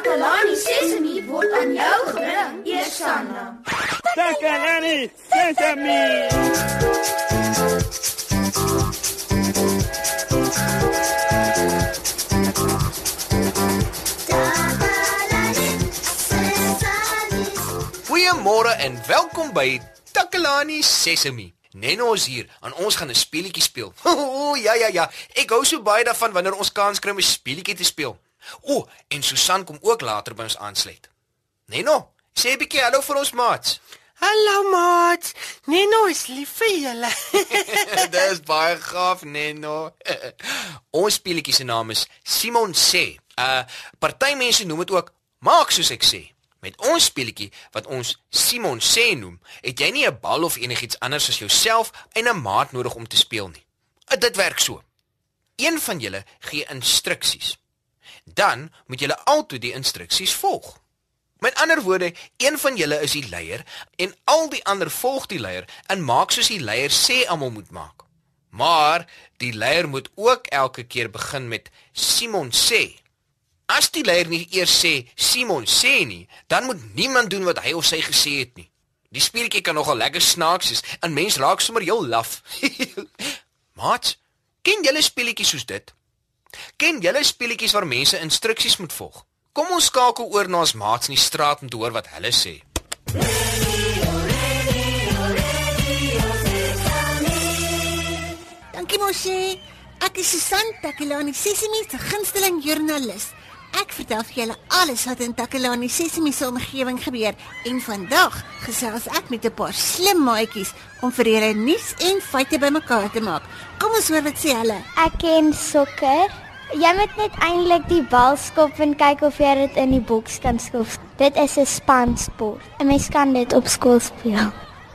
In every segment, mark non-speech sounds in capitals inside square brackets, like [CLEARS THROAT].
Takalani Sesemi word aan jou gebring, Eersanna. Takalani Sesemi. Goeiemôre en welkom by Takalani Sesemi. Nenno is hier en ons gaan 'n speletjie speel. [LAUGHS] O ja ja ja, ek hou so baie daarvan wanneer ons kans kry om 'n speletjie te speel. O, en Susan kom ook later by ons aansluit. Nenno, sê 'n bietjie hallo vir ons maats. Hallo maat. Neno is lief vir julle. [LAUGHS] Dis baie gaaf, Nenno. [LAUGHS] ons speletjie se naam is Simon sê. Uh party mense noem dit ook maak soos ek sê. Met ons speletjie wat ons Simon sê noem, het jy nie 'n bal of enigiets anders as jouself en 'n maat nodig om te speel nie. Uh, dit werk so. Een van julle gee instruksies. Dan moet julle altyd die instruksies volg. Met ander woorde, een van julle is die leier en al die ander volg die leier en maak soos die leier sê almal moet maak. Maar die leier moet ook elke keer begin met Simon sê. As die leier nie eers sê Simon sê nie, dan moet niemand doen wat hy of sy gesê het nie. Die speletjie kan nogal lekker snaaks wees en mens raak sommer heel laf. [LAUGHS] Maat, ken julle speletjies soos dit? Ken julle speletjies waar mense instruksies moet volg? Kom ons skakel oor na ons maats in die straat om te hoor wat hulle sê. Dankie mosie. Ek is Susan Takelani Sesimi se gunsteling joernalis. Ek vertel vir julle alles wat in Takelani Sesimi se omgewing gebeur en vandag gesels ek met 'n paar slim maatjies om vir julle nuus en feite bymekaar te maak. Kom ons hoor wat sê hulle. Ek ken sokker. Jy moet net eintlik die bal skop en kyk of jy dit in die boks kan skop. Dit is 'n spansport. 'n Mens kan dit op skool speel.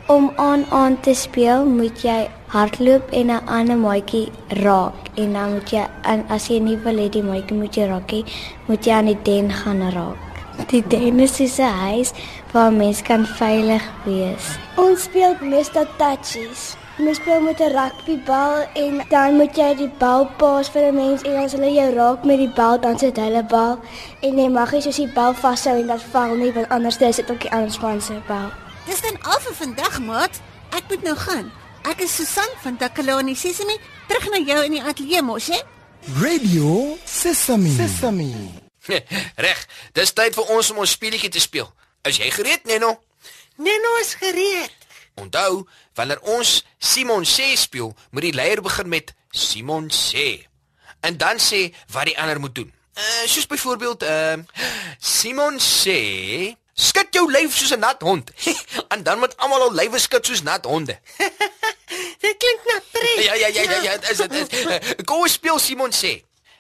Om aan aan te speel, moet jy hardloop en 'n ander maatjie raak en dan moet jy en as jy nie wil hê die maatjie moet jy raak nie, moet jy aan die den gaan raak. Die den is soos 'n huis waar mens kan veilig wees. Ons speel meestal touchies. Ons speel met 'n rugbybal en dan moet jy die bal pas vir 'n mens en as hulle jou raak met die bal dan sit hulle bal en jy mag nie soos die bal vashou en dat val nie want anders is dit ook die ander span se bal. Dis dan al vir vandag, maat. Ek moet nou gaan. Ek is Susan van Takelani Sesimi, terug na jou in die ateljee mos, hè? Radio Sesame. Sesame. [LAUGHS] Reg, dis tyd vir ons om ons speletjie te speel. Is jy gereed, Nenno? Neno is gereed. Onthou, wanneer ons Simon sê speel, moet die leier begin met Simon sê en dan sê wat die ander moet doen. Uh soos byvoorbeeld, uh Simon sê skud jou lyf soos 'n nat hond. [LAUGHS] en dan moet almal al lywe skud soos nat honde. [LAUGHS] Dit klink na pret. Ja ja ja ja, ja is dit. is. Kom ons speel Simon sê.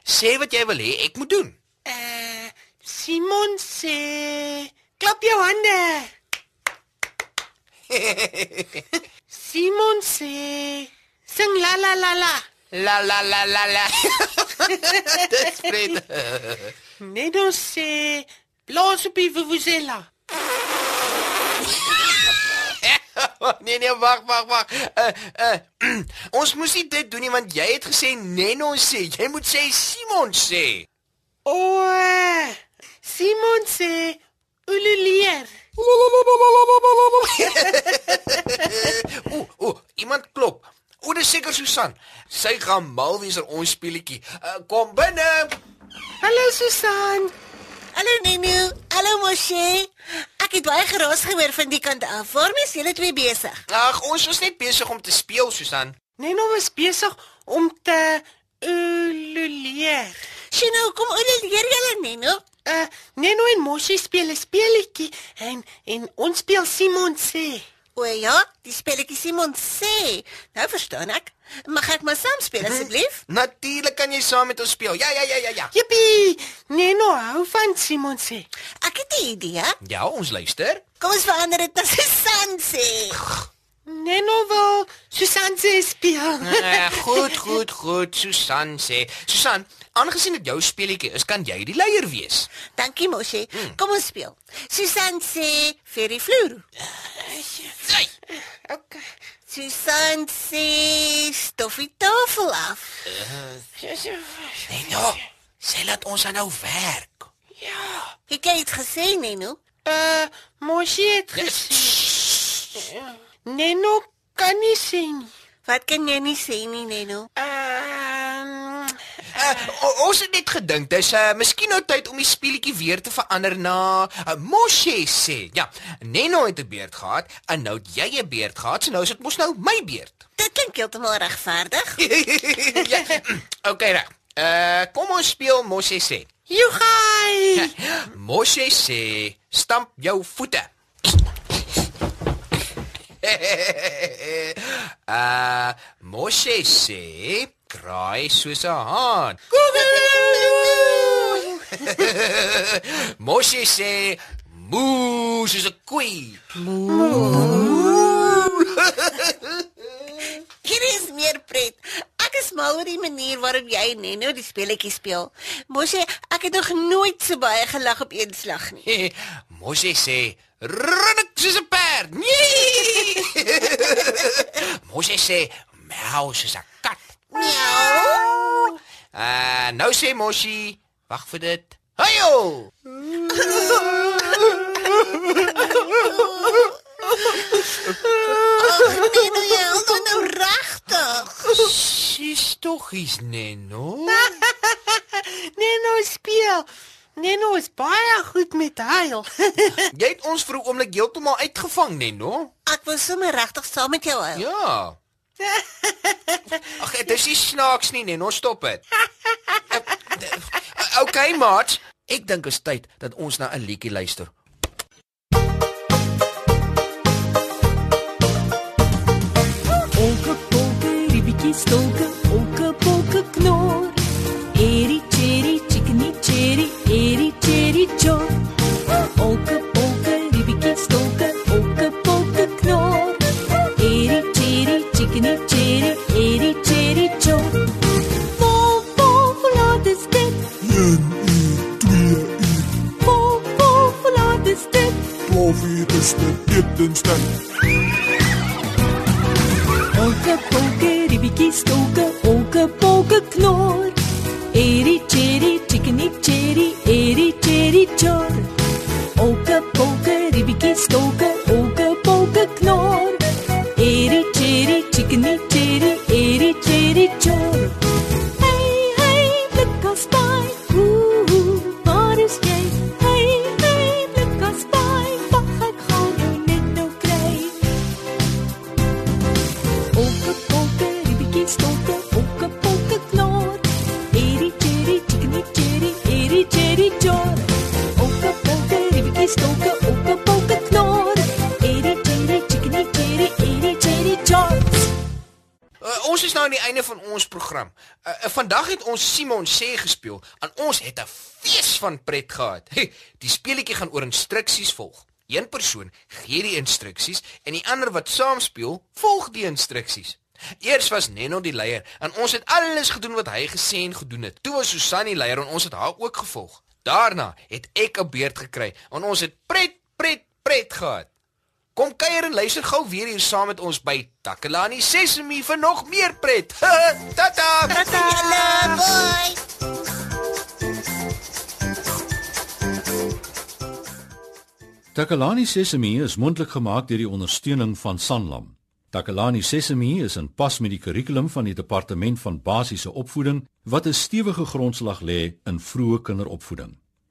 Sê wat jy wil hê ek moet doen. Uh Simon sê klap jou hande. [LAUGHS] Simon sê sing la la la la. La la la la la. Dis pret. Neno sê blaas op die vuvuzela. [LAUGHS] nee nee, wag wag wag. Uh uh [CLEARS THROAT] ons moes nie dit doen nie want jy het gesê Nenno sê. Jy moet sê Simon sê. O, eh, Simon sê ululeer. Ooh, [LAUGHS] ooh, iemand klop. O, dis seker Susan. Sy gaan mal wees oor ons speletjie. Uh, kom binne. Hallo Susan. Hallo Nenu, hallo Moshi. Ek het baie geraas gehoor van die kant af. Waarmee is julle twee besig? Ag, ons was net besig om te speel, Susan. Neno was besig om te ululeer. Sien nou, kom leer julle Nenu. Uh Neno en Moshi speel 'n speletjie en en ons speel Simon sê. O ja, die spelletjie Simon sê. Nou verstaan ek. Mag ek maar saam speel asseblief? Natuurlik kan jy saam met ons speel. Ja, ja, ja, ja, ja. Jippie! Neno hou van Simon sê. Ek het 'n idee. Ja, ons luister. Kom ons verander dit na Susan sê. Neno wil Susan sê speel. Uh, [LAUGHS] goed, goed, goed, Susan sê. Susan, aangesien dit jou speletjie is, kan jy die leier wees. Dankie Moshi. Kom ons speel. Susan sê vir die vloer. Hey. okay. Susan sê stof die tafel af. Nee, nou. Sê laat ons aan nou werk. Ja. Het jy iets gesê, Neno? Uh, Moshi het gesê. Neno kan nie sien nie. Wat kan jy nie sê nie, Neno? Uh, ons het net gedink dis uh miskien nou tyd om die speletjie weer te verander na uh, Moshe sê. Ja, Neno het 'n beerd gehad en nou het jy 'n beerd gehad, so nou is dit mos nou my beerd. [LAUGHS] Dit klink heeltemal regverdig. ja. Okay, reg. Uh kom ons speel Moshe sê. Jogai. Moshe sê, stamp jou voete. uh [LAUGHS] Moshe sê, kraai soos 'n haan. [LAUGHS] Moshe sê, moo soos 'n koei. [LAUGHS] Hier is meer pret. Ek is mal oor die manier waarop jy en Neno die speletjie speel. Mosie, ek het nog nooit so baie gelag op een slag nie. [LAUGHS] Moshe sê, rinnik soos 'n perd. Nee! Moshe sê, miau soos 'n kat. Miau. Uh nou sê Moshi, wag vir dit. Hayo! Neno, jy is nou regtig. Sis tog is Neno. [LAUGHS] Neno speel. Neno is baie goed met huil. [LAUGHS] Jy het ons vir 'n oomblik heeltemal uitgevang, Neno. Ek wil sommer regtig saam met jou huil. Ja. Ag, dit is nie snaaks nie, Neno, stop dit. Okay, maat. Ek dink is tyd dat ons na 'n liedjie luister. Olke polke, ribbetjie stolke, olke polke 1 uur, 2 uur. Vol, vol, verlaat is dit. 12 uur is dit etenstyd. Polke, polke, ribbietjie stoke, polke, polke knor. Eri, cherry, chickeny, cherry, eri, cherry, chor. Polke, polke, ribbietjie stoke. Ons is nou aan die einde van ons program. Uh, uh, vandag het ons Simon sê gespeel en ons het 'n fees van pret gehad. Hey, die speletjie gaan oor instruksies volg. Een persoon gee die instruksies en die ander wat saam speel, volg die instruksies. Eers was Neno die leier en ons het alles gedoen wat hy gesê en gedoen het. Toe was Susan die leier en ons het haar ook gevolg. Daarna het ek 'n beurt gekry en ons het pret pret pret gehad. Kom kuier en luister gou weer hier saam met ons by Takalani Sesemi vir nog meer pret. [LAUGHS] Tata. Julle, bye. Takalani Sesemi is mondelik gemaak deur die ondersteuning van Sanlam. Takalani Sesemi is in pas met die kurrikulum van die departement van basiese opvoeding wat 'n stewige grondslag lê in vroeë kinderopvoeding.